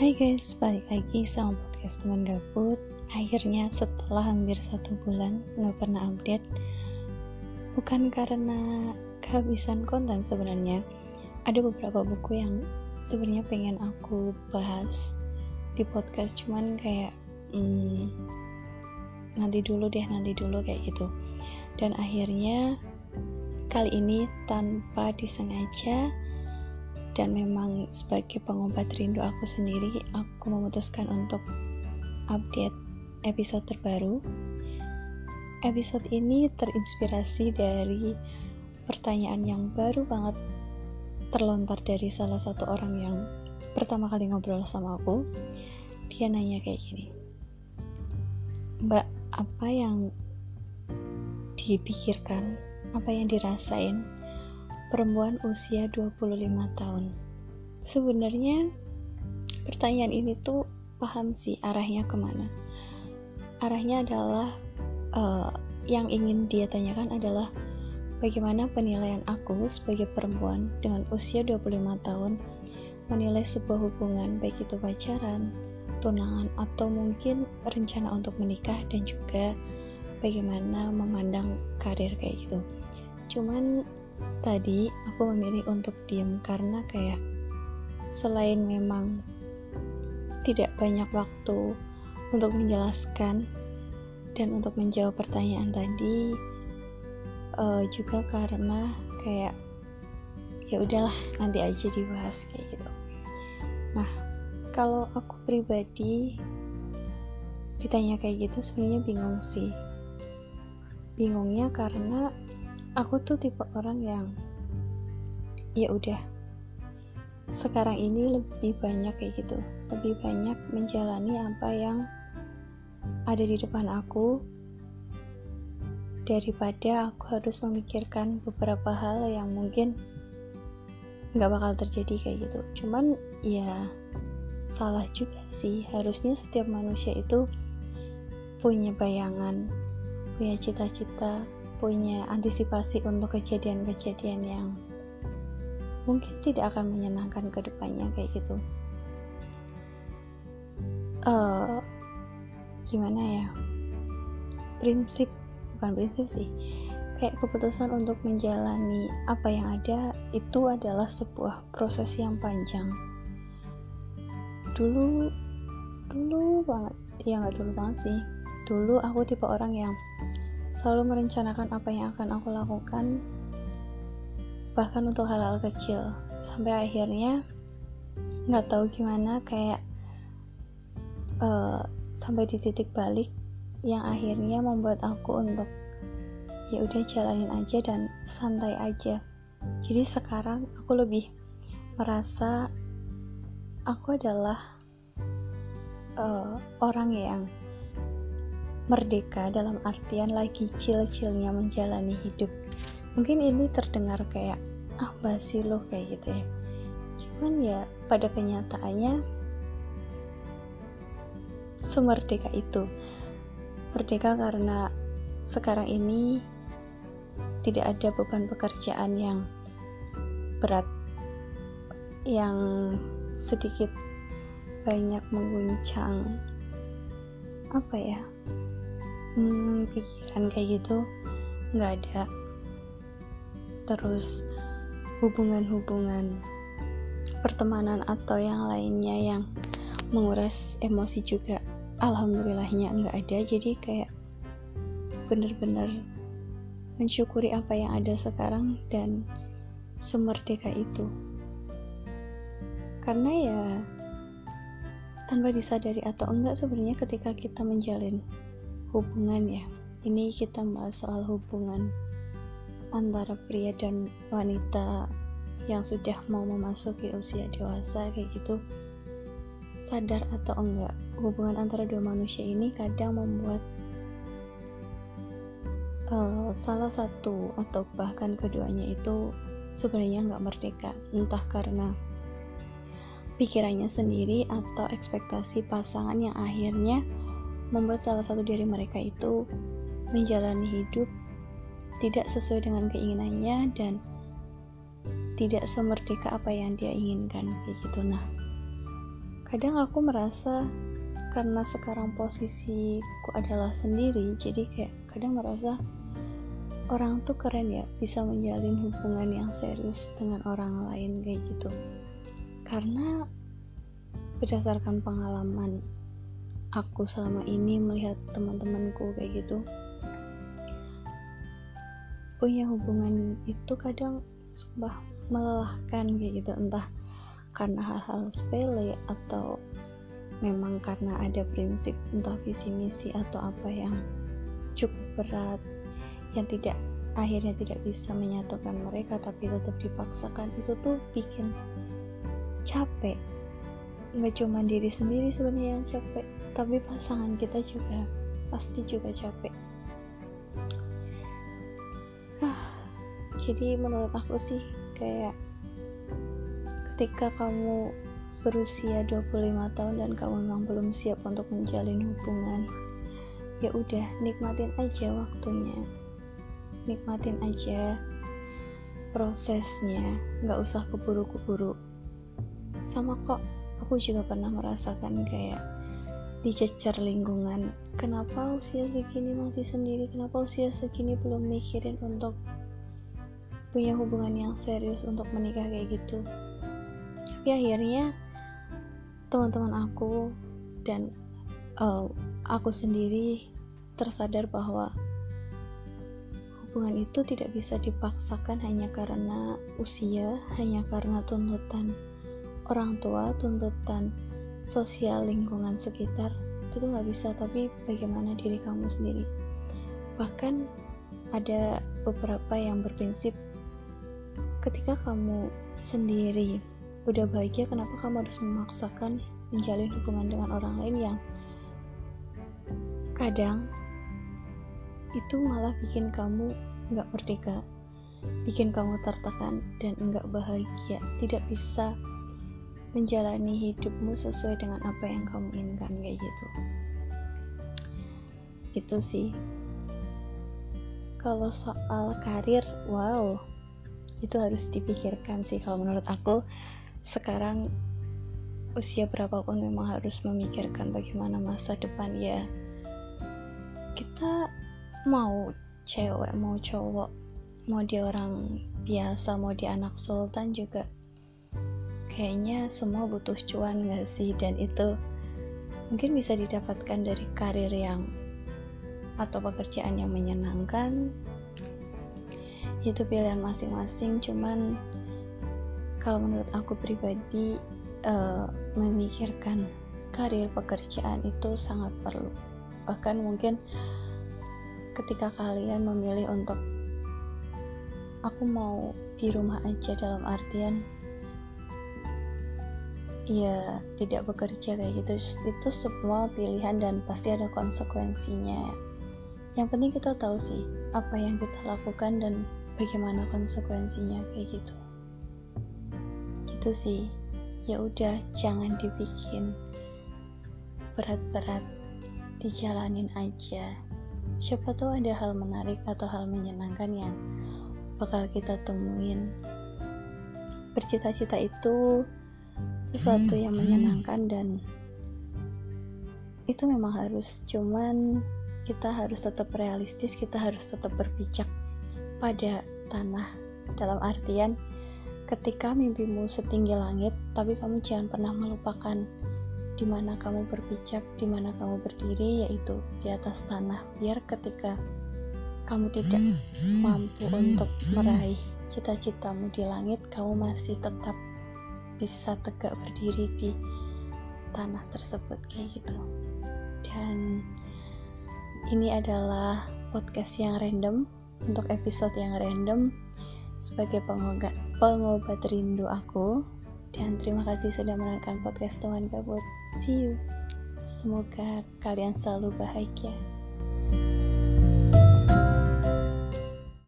Hai guys, balik lagi sama podcast teman gabut. Akhirnya setelah hampir satu bulan nggak pernah update Bukan karena kehabisan konten sebenarnya. Ada beberapa buku yang sebenarnya pengen aku bahas di podcast Cuman kayak hmm, nanti dulu deh, nanti dulu kayak gitu. Dan akhirnya kali ini tanpa disengaja dan memang sebagai pengobat rindu aku sendiri aku memutuskan untuk update episode terbaru. Episode ini terinspirasi dari pertanyaan yang baru banget terlontar dari salah satu orang yang pertama kali ngobrol sama aku. Dia nanya kayak gini mbak apa yang dipikirkan? Apa yang dirasain perempuan usia 25 tahun. Sebenarnya pertanyaan ini tuh paham sih arahnya ke mana. Arahnya adalah uh, yang ingin dia tanyakan adalah bagaimana penilaian aku sebagai perempuan dengan usia 25 tahun menilai sebuah hubungan baik itu pacaran, tunangan atau mungkin rencana untuk menikah dan juga bagaimana memandang karir kayak gitu. Cuman tadi aku memilih untuk diam karena kayak selain memang tidak banyak waktu untuk menjelaskan dan untuk menjawab pertanyaan tadi uh, juga karena kayak ya udahlah nanti aja dibahas kayak gitu. Nah kalau aku pribadi ditanya kayak gitu sebenarnya bingung sih. Bingungnya karena aku tuh tipe orang yang ya udah sekarang ini lebih banyak kayak gitu. Lebih banyak menjalani apa yang ada di depan aku daripada aku harus memikirkan beberapa hal yang mungkin nggak bakal terjadi kayak gitu. Cuman ya salah juga sih. Harusnya setiap manusia itu punya bayangan punya cita-cita punya antisipasi untuk kejadian-kejadian yang mungkin tidak akan menyenangkan ke depannya kayak gitu. Uh, gimana ya? Prinsip bukan prinsip sih. Kayak keputusan untuk menjalani apa yang ada itu adalah sebuah proses yang panjang. Dulu dulu banget. Ya nggak dulu banget sih. Dulu aku tipe orang yang selalu merencanakan apa yang akan aku lakukan bahkan untuk hal-hal kecil. Sampai akhirnya nggak tahu gimana kayak uh, sampai di titik balik yang akhirnya membuat aku untuk ya udah jalanin aja dan santai aja. Jadi sekarang aku lebih merasa aku adalah uh, orang yang merdeka dalam artian lagi cil-cilnya menjalani hidup. Mungkin ini terdengar kayak ah basi loh kayak gitu ya. Cuman ya pada kenyataannya semerdeka itu. Merdeka karena sekarang ini tidak ada beban pekerjaan yang berat yang sedikit banyak mengguncang apa ya hmm, pikiran kayak gitu nggak ada. Terus hubungan-hubungan pertemanan atau yang lainnya yang menguras emosi juga alhamdulillahnya nggak ada. Jadi kayak bener-bener mensyukuri apa yang ada sekarang dan semerdeka itu. Karena ya tanpa disadari atau enggak sebenarnya ketika kita menjalin hubungan ya. Ini kita bahas soal hubungan antara pria dan wanita yang sudah mau memasuki usia dewasa kayak gitu. Sadar atau enggak hubungan antara dua manusia ini kadang membuat uh, salah satu atau bahkan keduanya itu sebenarnya nggak merdeka. Entah karena pikirannya sendiri atau ekspektasi pasangan yang akhirnya membuat salah satu dari mereka itu menjalani hidup tidak sesuai dengan keinginannya dan tidak semerdeka apa yang dia inginkan kayak gitu. Nah kadang aku merasa karena sekarang posisiku adalah sendiri jadi kayak kadang merasa orang tuh keren ya bisa menjalin hubungan yang serius dengan orang lain kayak gitu. Karena berdasarkan pengalaman aku selama ini melihat teman-temanku kayak gitu punya hubungan itu kadang sumpah melelahkan kayak gitu. Entah karena hal-hal sepele atau memang karena ada prinsip entah visi misi atau apa yang cukup berat yang tidak akhirnya tidak bisa menyatukan mereka tapi tetap dipaksakan itu tuh bikin capek. Nggak cuma diri sendiri sebenarnya yang capek tapi pasangan kita juga pasti juga capek. Ah jadi menurut aku sih kayak ketika kamu berusia 25 tahun dan kamu memang belum siap untuk menjalin hubungan ya udah nikmatin aja waktunya. Nikmatin aja prosesnya nggak usah keburu-keburu. Sama kok aku juga pernah merasakan kayak dicecer lingkungan. Kenapa usia segini masih sendiri? Kenapa usia segini belum mikirin untuk punya hubungan yang serius untuk menikah kayak gitu? Tapi akhirnya teman-teman aku dan uh, aku sendiri tersadar bahwa hubungan itu tidak bisa dipaksakan hanya karena usia, hanya karena tuntutan orang tua, tuntutan sosial lingkungan sekitar itu tuh nggak bisa tapi bagaimana diri kamu sendiri. Bahkan ada beberapa yang berprinsip ketika kamu sendiri udah bahagia kenapa kamu harus memaksakan menjalin hubungan dengan orang lain yang kadang itu malah bikin kamu nggak merdeka bikin kamu tertekan dan nggak bahagia tidak bisa menjalani hidupmu sesuai dengan apa yang kamu inginkan kayak gitu. Itu sih. Kalau soal karir wow. Itu harus dipikirkan sih kalau menurut aku. Sekarang usia berapapun memang harus memikirkan bagaimana masa depan ya. Kita mau cewek mau cowok mau dia orang biasa mau dia anak sultan juga kayaknya semua butuh cuan gak sih? Dan itu mungkin bisa didapatkan dari karir yang atau pekerjaan yang menyenangkan. Itu pilihan masing-masing cuman kalau menurut aku pribadi uh, memikirkan karir pekerjaan itu sangat perlu. Bahkan mungkin ketika kalian memilih untuk aku mau di rumah aja dalam artian ya tidak bekerja kayak gitu. Itu semua pilihan dan pasti ada konsekuensinya. Yang penting kita tahu sih apa yang kita lakukan dan bagaimana konsekuensinya kayak gitu. Itu sih. Ya udah jangan dibikin berat-berat. Dijalanin aja. Siapa tahu ada hal menarik atau hal menyenangkan yang bakal kita temuin. Bercita-cita itu sesuatu yang menyenangkan dan itu memang harus cuman kita harus tetap realistis kita harus tetap berpijak pada tanah dalam artian ketika mimpimu setinggi langit, tapi kamu jangan pernah melupakan di mana kamu berpijak, di mana kamu berdiri, yaitu di atas tanah. Biar ketika kamu tidak mampu untuk meraih cita-citamu di langit, kamu masih tetap bisa tegak berdiri di tanah tersebut kayak gitu. Dan ini adalah podcast yang random untuk episode yang random sebagai pengobat, pengobat rindu aku. Dan terima kasih sudah menonton podcast teman gabut. See you. Semoga kalian selalu bahagia